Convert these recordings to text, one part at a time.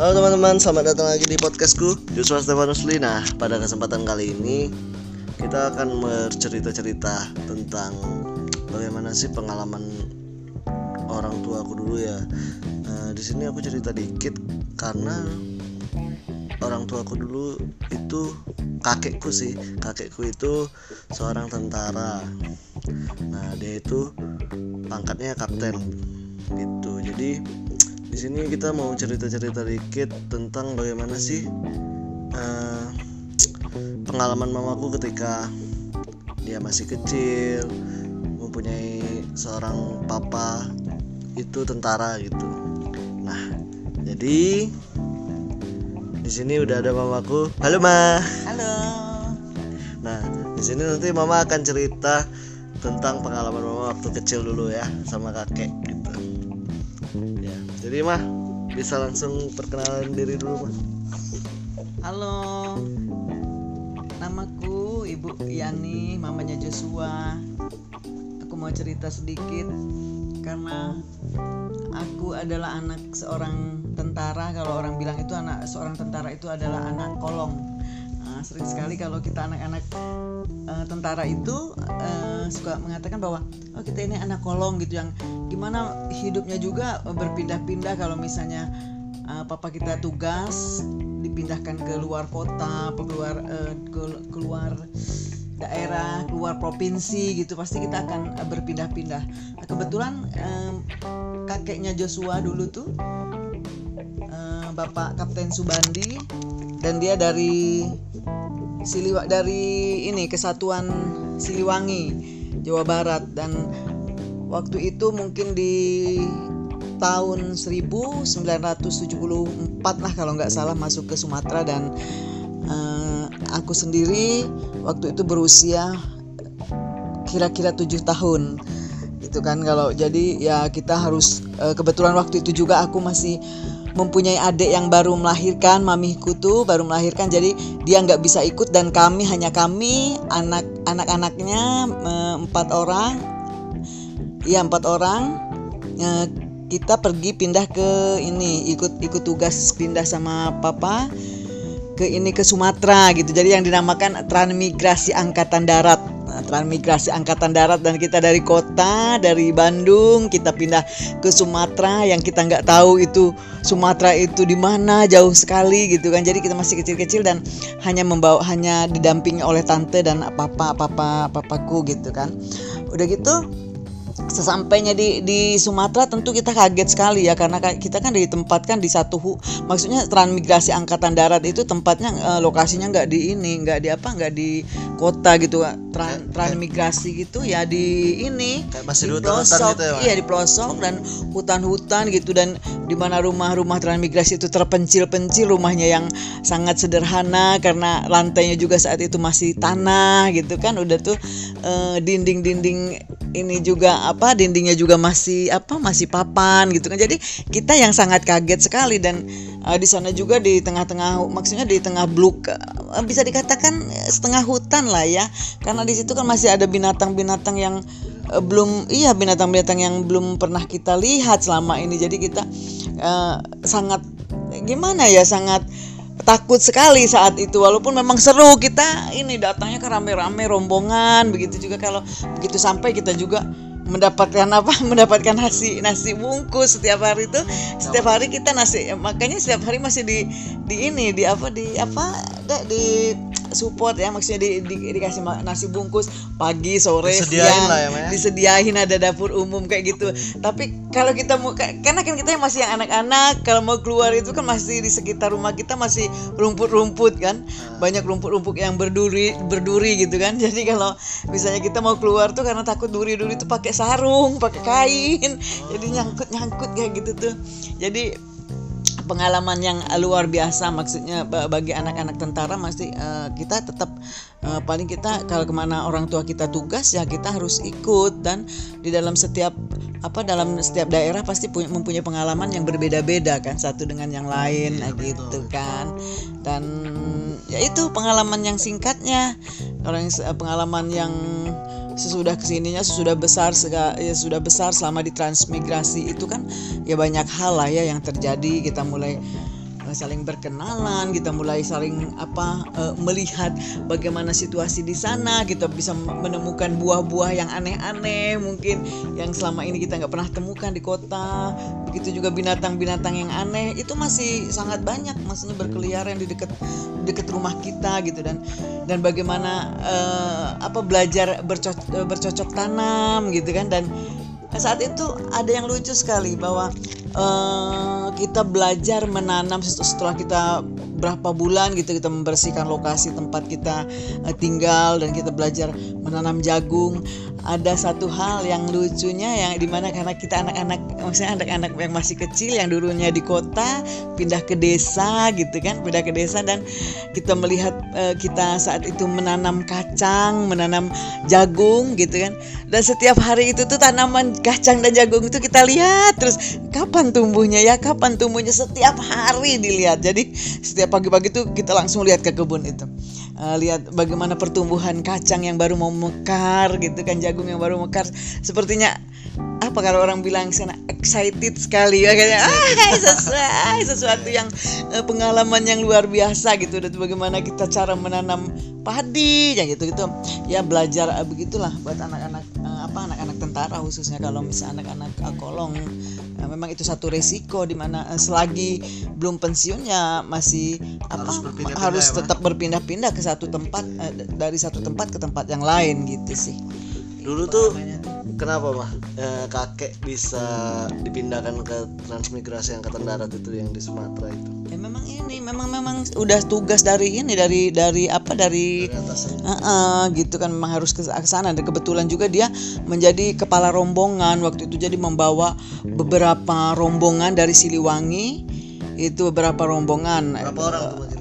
Halo teman-teman, selamat datang lagi di podcastku Joshua Stefanus Lina Pada kesempatan kali ini Kita akan bercerita-cerita tentang Bagaimana sih pengalaman orang tua aku dulu ya. Nah, Di sini aku cerita dikit Karena orang tua aku dulu itu kakekku sih. Kakekku itu seorang tentara. Nah dia itu pangkatnya kapten gitu. Jadi di sini kita mau cerita-cerita dikit tentang bagaimana sih uh, pengalaman mamaku ketika dia masih kecil mempunyai seorang papa itu tentara gitu. Nah jadi di sini udah ada mamaku. Halo ma. Halo. Nah di sini nanti mama akan cerita tentang pengalaman mama waktu kecil dulu ya sama kakek jadi mah bisa langsung perkenalan diri dulu mah. Halo. Namaku ibu Yani mamanya Joshua. Aku mau cerita sedikit karena aku adalah anak seorang tentara. Kalau orang bilang itu anak seorang tentara itu adalah anak kolong nah, sering sekali kalau kita anak-anak uh, tentara itu uh, suka mengatakan bahwa oh kita ini anak kolong gitu yang gimana hidupnya juga berpindah-pindah kalau misalnya uh, papa kita tugas dipindahkan ke luar kota, keluar uh, ke, keluar daerah, keluar provinsi gitu pasti kita akan berpindah-pindah. Nah, kebetulan um, kakeknya Joshua dulu tuh uh, Bapak Kapten Subandi dan dia dari Siliwa dari ini Kesatuan Siliwangi Jawa Barat. Dan waktu itu mungkin di tahun 1974 lah kalau nggak salah masuk ke Sumatera. Dan uh, aku sendiri waktu itu berusia kira-kira tujuh tahun. Itu kan kalau jadi ya kita harus uh, kebetulan waktu itu juga aku masih mempunyai adik yang baru melahirkan mamiku tuh baru melahirkan jadi dia nggak bisa ikut dan kami hanya kami anak anak-anaknya empat orang. Ya empat orang. Kita pergi pindah ke ini ikut ikut tugas pindah sama papa ke ini ke Sumatera gitu. Jadi yang dinamakan transmigrasi angkatan darat transmigrasi angkatan darat dan kita dari kota dari Bandung kita pindah ke Sumatera. Yang kita nggak tahu itu Sumatera itu di mana jauh sekali gitu kan. Jadi kita masih kecil-kecil dan hanya membawa hanya didampingi oleh tante dan papa papa papaku gitu kan. Udah gitu sesampainya di di Sumatera tentu kita kaget sekali ya karena kita kan ditempatkan di satu maksudnya transmigrasi angkatan darat itu tempatnya uh, lokasinya nggak di ini nggak di apa nggak di kota gitu Tran, transmigrasi gitu ya di ini masih di pelosok. gitu ya, iya di pelosok dan hutan-hutan gitu dan di mana rumah-rumah transmigrasi itu terpencil-pencil rumahnya yang sangat sederhana karena lantainya juga saat itu masih tanah gitu kan. Udah tuh uh, dinding-dinding ini juga apa dindingnya juga masih apa masih papan gitu kan. Jadi kita yang sangat kaget sekali dan uh, di sana juga di tengah-tengah maksudnya di tengah bluk uh, bisa dikatakan setengah hutan lah ya. Karena di situ kan masih ada binatang-binatang yang uh, belum iya binatang-binatang yang belum pernah kita lihat selama ini. Jadi kita uh, sangat gimana ya sangat takut sekali saat itu. Walaupun memang seru kita ini datangnya ke rame-rame rombongan begitu juga kalau begitu sampai kita juga mendapatkan apa mendapatkan nasi nasi bungkus setiap hari itu. Setiap hari kita nasi makanya setiap hari masih di di ini di apa di apa di support ya maksudnya di, di, dikasih nasi bungkus pagi sore disediain siang lah ya, ya, disediain ada dapur umum kayak gitu. Tapi kalau kita mau karena kan kita masih yang anak-anak kalau mau keluar itu kan masih di sekitar rumah kita masih rumput-rumput kan. Ah. banyak rumput-rumput yang berduri berduri gitu kan. Jadi kalau misalnya kita mau keluar tuh karena takut duri-duri itu pakai sarung pakai kain. Jadi nyangkut-nyangkut kayak gitu tuh. Jadi pengalaman yang luar biasa. Maksudnya bagi anak-anak tentara masih uh, kita tetap uh, paling kita kalau ke mana orang tua kita tugas ya kita harus ikut. Dan di dalam setiap apa dalam setiap daerah pasti punya mempunyai pengalaman yang berbeda-beda kan satu dengan yang lain nah gitu kan. Dan ya itu pengalaman yang singkatnya. Orang pengalaman yang sesudah ke sininya sesudah besar ya sudah besar selama di transmigrasi itu kan ya banyak hal lah ya yang terjadi. Kita mulai saling berkenalan kita mulai saling apa eh, melihat bagaimana situasi di sana. Kita bisa menemukan buah-buah yang aneh-aneh mungkin yang selama ini kita nggak pernah temukan di kota. Begitu juga binatang-binatang yang aneh itu masih sangat banyak maksudnya berkeliaran di dekat dekat rumah kita gitu. Dan dan bagaimana eh, apa belajar bercocok, bercocok tanam gitu kan. Dan saat itu ada yang lucu sekali bahwa uh, kita belajar menanam setelah kita berapa bulan gitu kita membersihkan lokasi tempat kita uh, tinggal dan kita belajar menanam jagung ada satu hal yang lucunya yang di mana karena kita anak-anak maksudnya anak-anak yang masih kecil yang dulunya di kota pindah ke desa gitu kan pindah ke desa dan kita melihat uh, kita saat itu menanam kacang menanam jagung gitu kan. Dan setiap hari itu tuh tanaman kacang dan jagung itu kita lihat terus kapan tumbuhnya ya kapan tumbuhnya setiap hari dilihat. Jadi setiap pagi-pagi tuh kita langsung lihat ke kebun itu. Uh, lihat bagaimana pertumbuhan kacang yang baru mau mekar gitu kan jagung yang baru mekar. Sepertinya apa kalau orang bilang sana excited sekali. Ya kayaknya ah sesuatu, sesuatu yang uh, pengalaman yang luar biasa gitu. Dan bagaimana kita cara menanam padi ya gitu gitu. Ya belajar uh, begitulah buat anak-anak uh, apa anak-anak tentara khususnya. Kalau misalnya anak-anak uh, kolong uh, memang itu satu resiko di mana uh, selagi belum pensiunnya masih apa Harus berpindah-pindah harus ya, tetap berpindah-pindah ke satu tempat uh, dari satu tempat ke tempat yang lain gitu sih dulu tuh kenapa mah? Eh, kakek bisa dipindahkan ke transmigrasi angkatan darat itu yang di Sumatera itu? Ya memang ini memang memang udah tugas dari ini dari dari apa dari dari atas Heeh, gitu kan memang harus ke sana. Dan kebetulan juga dia menjadi kepala rombongan. Waktu itu jadi membawa beberapa rombongan dari Siliwangi. Itu beberapa rombongan. Berapa orang tuh kira-kira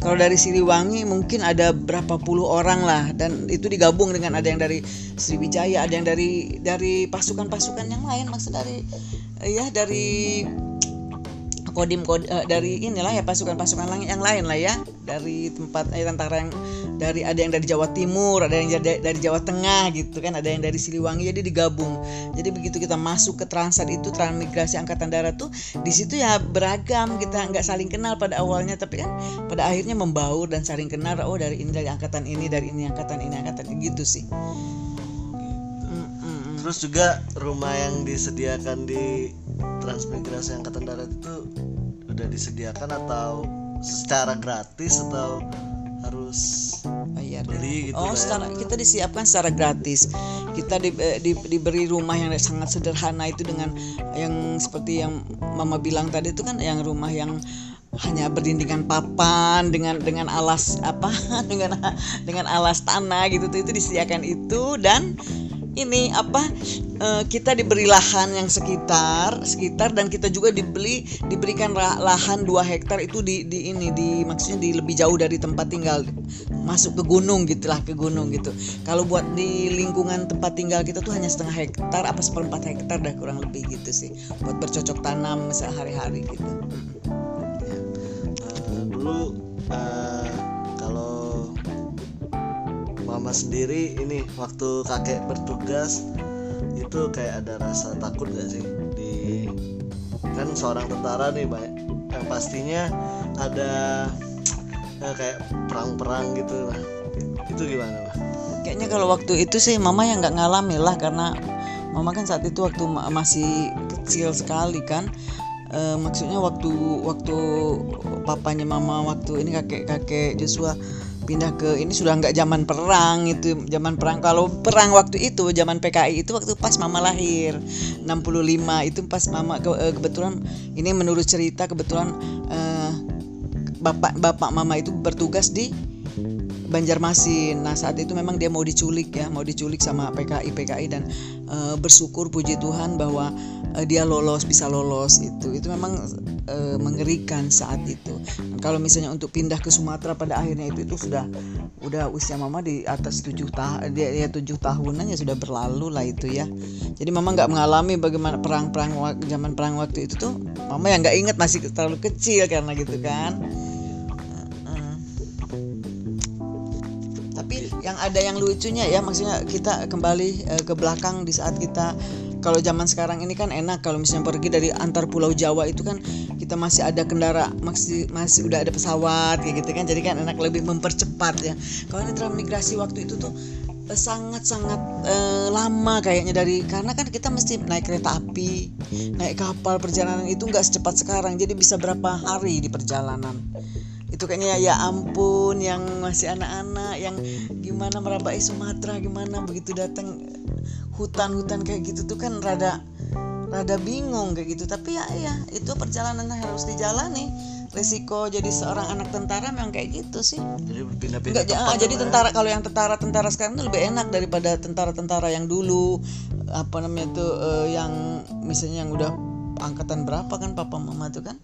kalau dari Siliwangi mungkin ada berapa puluh orang lah. Dan itu digabung dengan ada yang dari Sriwijaya ada yang dari dari pasukan-pasukan yang lain. Maksud dari ya dari kodim kod eh, dari inilah ya pasukan-pasukan lang- yang lain lah ya. Dari tempat eh, tentara yang dari ada yang dari Jawa Timur ada yang dari, dari Jawa Tengah gitu kan ada yang dari Siliwangi jadi digabung. Jadi begitu kita masuk ke Transat itu transmigrasi angkatan darat tuh di situ ya beragam kita nggak saling kenal pada awalnya tapi kan pada akhirnya membaur dan saling kenal oh dari ini dari angkatan ini dari ini angkatan ini angkatan ini gitu sih. Terus juga rumah yang disediakan di transmigrasi angkatan darat itu udah disediakan atau secara gratis atau harus bayar ya. beli gitu Oh, bayar secara kita disiapkan secara gratis. Kita di, eh, di- diberi rumah yang sangat sederhana itu dengan yang seperti yang Mama bilang tadi itu kan yang rumah yang hanya berdindingan papan dengan dengan alas apa dengan dengan alas tanah gitu tuh itu disediakan itu dan ini apa eh, kita diberi lahan yang sekitar sekitar dan kita juga dibeli diberikan lahan 2 hektar itu di di ini di maksudnya di lebih jauh dari tempat tinggal masuk ke gunung gitulah ke gunung gitu. Kalau buat di lingkungan tempat tinggal kita tuh hanya setengah hektar apa seperempat hektar dah kurang lebih gitu sih buat bercocok tanam sehari-hari gitu. Eh, dulu eh, mama sendiri ini waktu kakek bertugas itu kayak ada rasa takut gak sih di kan seorang tentara nih Mbak yang pastinya ada eh, kayak perang-perang gitu nah itu gimana Mbak? Kayaknya kalau waktu itu sih mama yang nggak ngalami lah karena mama kan saat itu waktu ma- masih kecil sekali kan. Eh, maksudnya waktu waktu papanya mama waktu ini kakek kakek Joshua pindah ke ini sudah nggak zaman perang itu zaman perang kalau perang waktu itu zaman PKI itu waktu pas mama lahir 65 itu pas mama ke- eh, kebetulan ini menurut cerita kebetulan eh, bapak bapak mama itu bertugas di Banjarmasin. Nah saat itu memang dia mau diculik ya, mau diculik sama PKI PKI dan eh, bersyukur puji Tuhan bahwa eh, dia lolos bisa lolos itu. Itu memang eh, mengerikan saat itu. Kalau misalnya untuk pindah ke Sumatera pada akhirnya itu itu sudah udah usia mama di atas tujuh tahun dia, dia tujuh tahunan ya sudah berlalu lah itu ya. Jadi mama nggak mengalami bagaimana perang-perang zaman perang waktu itu tuh. Mama yang nggak ingat masih terlalu kecil karena gitu kan. Tapi yang ada yang lucunya ya maksudnya kita kembali eh, ke belakang di saat kita kalau zaman sekarang ini kan enak kalau misalnya pergi dari antar pulau Jawa itu kan kita masih ada kendara masih masih udah ada pesawat kayak gitu kan jadi kan enak lebih mempercepat ya kalau ini transmigrasi waktu itu tuh sangat-sangat eh, lama kayaknya dari karena kan kita mesti naik kereta api, naik kapal perjalanan itu nggak secepat sekarang. Jadi bisa berapa hari di perjalanan. Itu kayaknya ya ampun yang masih anak-anak yang gimana merabai Sumatera gimana begitu datang hutan-hutan kayak gitu tuh kan rada rada bingung kayak gitu. Tapi ya ya itu perjalanan harus dijalani resiko jadi seorang anak tentara memang kayak gitu sih. Jadi pindah-pindah tempat ah, jadi ya, Mbak, ya. tentara kalau yang tentara-tentara sekarang itu lebih enak daripada tentara-tentara yang dulu apa namanya itu eh, yang misalnya yang udah angkatan berapa kan papa mama tuh kan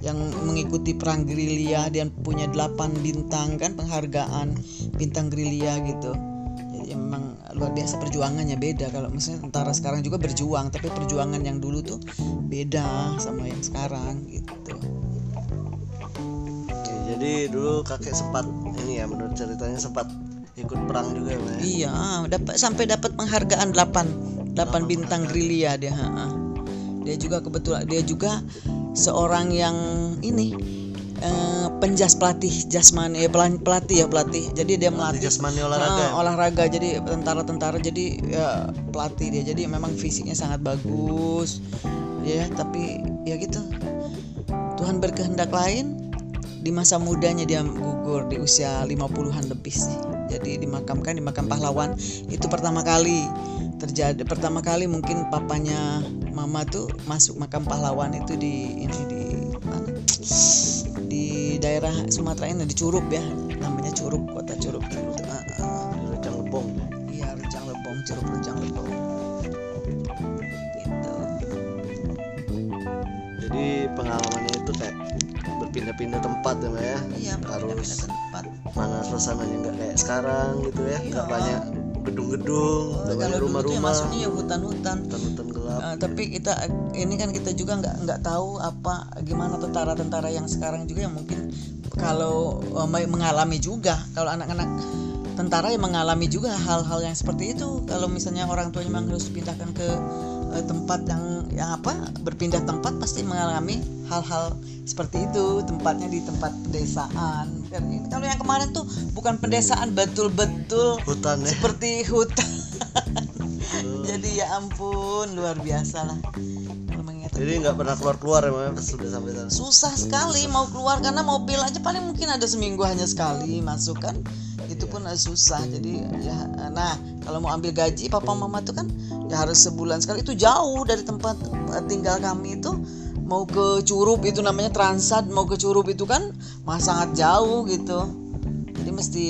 yang mengikuti perang gerilya dia punya 8 bintang kan penghargaan bintang gerilya gitu jadi memang luar biasa perjuangannya beda kalau misalnya tentara sekarang juga berjuang tapi perjuangan yang dulu tuh beda sama yang sekarang gitu Oke, jadi dulu kakek sempat ini ya menurut ceritanya sempat ikut perang juga ya ya. Iya, dapat sampai dapat penghargaan 8 8 bintang gerilya dia. ha, ha. Dia juga kebetulan dia juga seorang yang ini eh, penjas pelatih jasmani eh, pelan- pelatih ya pelatih. Jadi dia Di melatih jasmani olahraga. ya? Ah, olahraga jadi tentara-tentara jadi ya, pelatih dia. Jadi memang fisiknya sangat bagus. Ya, tapi ya gitu. Tuhan berkehendak lain di masa mudanya dia gugur di usia 50-an lebih sih. Jadi dimakamkan di makam pahlawan itu pertama kali terjadi pertama kali mungkin papanya mama tuh masuk makam pahlawan itu di ini di mana? Di daerah Sumatera ini di Curup ya. Namanya Curup, kota Curup gitu. Ah. Di Rejang Lebong. Iya, Rejang Lebong, Curup Rejang Lebong. Gitu. Jadi pengalamannya itu kayak berpindah-pindah tempat ya Mbak ya. Iya, Harus tempat. mana suasananya nggak kayak sekarang gitu ya. Nggak Iya. banyak gedung-gedung, banyak ya rumah-rumah, masuknya ya hutan-hutan. hutan-hutan gelap. Uh, tapi kita ini kan kita juga nggak nggak tahu apa gimana tentara-tentara yang sekarang juga yang mungkin kalau uh, mengalami juga kalau anak-anak tentara yang mengalami juga hal-hal yang seperti itu kalau misalnya orang tuanya memang harus dipindahkan ke uh, tempat yang yang apa berpindah tempat pasti mengalami hal-hal seperti itu tempatnya di tempat pedesaan ini- kalau yang kemarin tuh bukan pedesaan betul-betul Hutan ya. seperti hutan ya ampun luar biasa lah. Jadi nggak pernah keluar-keluar ya Mbak ya, pas sudah sampai sana. susah sekali mau keluar karena mobil aja paling mungkin ada seminggu hanya sekali masuk kan. Itu pun eh, susah jadi ya nah kalau mau ambil gaji papa mama tuh kan ya harus sebulan sekali. Itu jauh dari tempat eh, tinggal kami itu mau ke Curup itu namanya Transat mau ke Curup itu kan mah sangat jauh gitu. Jadi mesti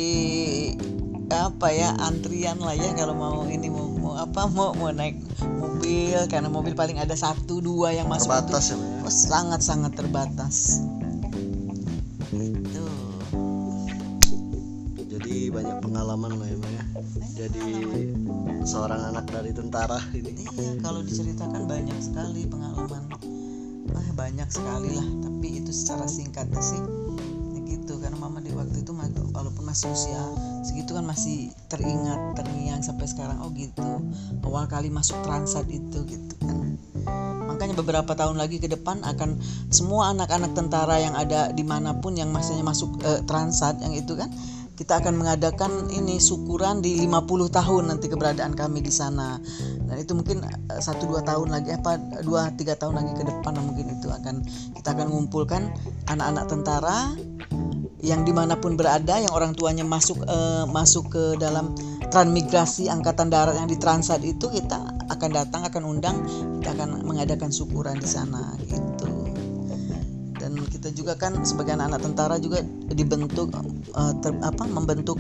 apa ya antrian lah ya kalau mau ini mau apa mau mau naik mobil karena mobil paling ada satu dua yang masuk Terbatas ya ya. Oh, sangat sangat terbatas. Itu. Jadi banyak pengalaman lah ya ya. Jadi seorang anak dari tentara ini. Iya, kalau diceritakan banyak sekali pengalaman. Ah, banyak sekali lah, tapi itu secara singkatnya sih ya gitu karena mama di waktu itu walaupun masih usia segitu kan masih teringat terngiang sampai sekarang. Oh gitu. Awal kali masuk transat itu gitu kan. Makanya beberapa tahun lagi ke depan akan semua anak-anak tentara yang ada di mana pun yang masanya masuk eh, transat yang itu kan kita akan mengadakan ini syukuran di 50 tahun nanti keberadaan kami di sana. Dan itu mungkin eh, satu dua tahun lagi apa dua tiga tahun lagi ke depan mungkin itu akan kita akan mengumpulkan anak-anak tentara yang di mana pun berada yang orang tuanya masuk eh, masuk ke dalam transmigrasi angkatan darat yang di Transat itu kita akan datang akan undang kita akan mengadakan syukuran di sana gitu. Dan kita juga kan sebagai anak-anak tentara juga dibentuk eh, ter- apa membentuk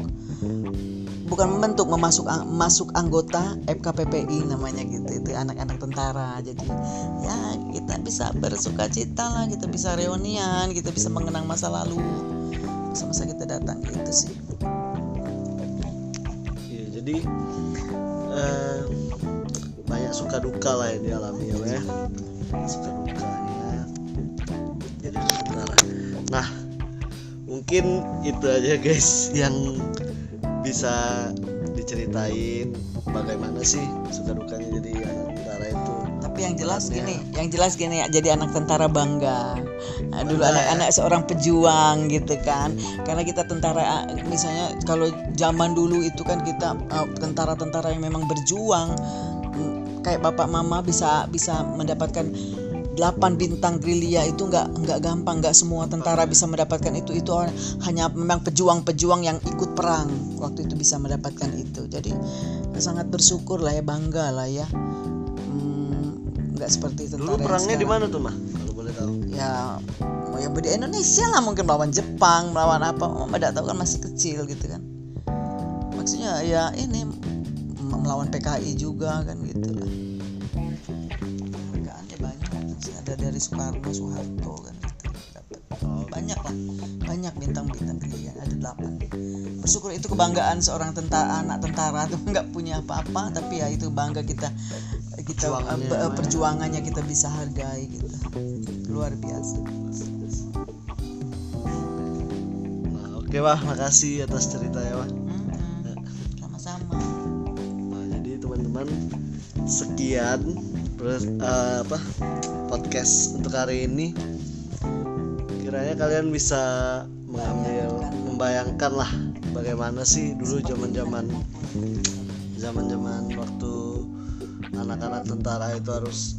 bukan membentuk memasuk masuk anggota FKPPI namanya gitu itu anak-anak tentara. Jadi ya kita bisa bersuka cita lah kita bisa reunian kita bisa mengenang masa lalu masa-masa kita datang gitu sih Iya, jadi eh, banyak suka duka lah yang dialami ya ya. Suka dukanya. Jadi tentara. Nah, mungkin itu aja guys yang bisa diceritain bagaimana sih suka dukanya jadi anak itu tapi yang jelas gini yang jelas gini ya jadi anak tentara bangga. Nah, dulu anak-anak seorang pejuang gitu kan. Karena kita tentara misalnya kalau zaman dulu itu kan kita uh, tentara-tentara yang memang berjuang mm, kayak bapak mama bisa bisa mendapatkan 8 bintang gerilya itu nggak nggak gampang. Nggak semua tentara bisa mendapatkan itu. Itu hanya memang pejuang-pejuang yang ikut perang waktu itu bisa mendapatkan itu. Jadi sangat bersyukur lah ya bangga lah ya nggak seperti dulu tentara yang perangnya di mana tuh mah? Kalau boleh tahu. Ya oh ya di Indonesia lah mungkin melawan Jepang melawan apa oh, tidak tahu kan masih kecil gitu kan. Maksudnya ya ini melawan PKI juga kan gitu lah. Penghargaannya banyak sih ada dari Soekarno Soeharto kan gitu. Banyak lah banyak bintang-bintang gerilya ada delapan. Bersyukur itu kebanggaan seorang tentara anak tentara tuh nggak punya apa-apa tapi ya itu bangga kita kita Perjuangannya eh, namanya. perjuangannya kita bisa hargai gitu luar biasa nah, oke wah makasih atas ceritanya wah Mm-mm. sama-sama Nah, jadi teman-teman sekian eh, apa podcast untuk hari ini. Kiranya kalian bisa mengambil membayangkan lah bagaimana sih dulu zaman-zaman zaman-zaman waktu anak-anak tentara itu harus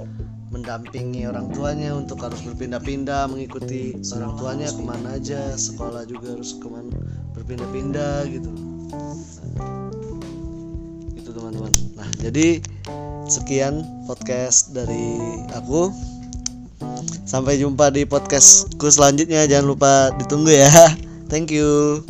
mendampingi orang tuanya untuk harus berpindah-pindah mengikuti orang tuanya ke mana aja sekolah juga harus ke mana berpindah-pindah gitu. Itu teman-teman. Nah jadi sekian podcast dari aku. Sampai jumpa di podcastku selanjutnya. Jangan lupa ditunggu ya. Thank you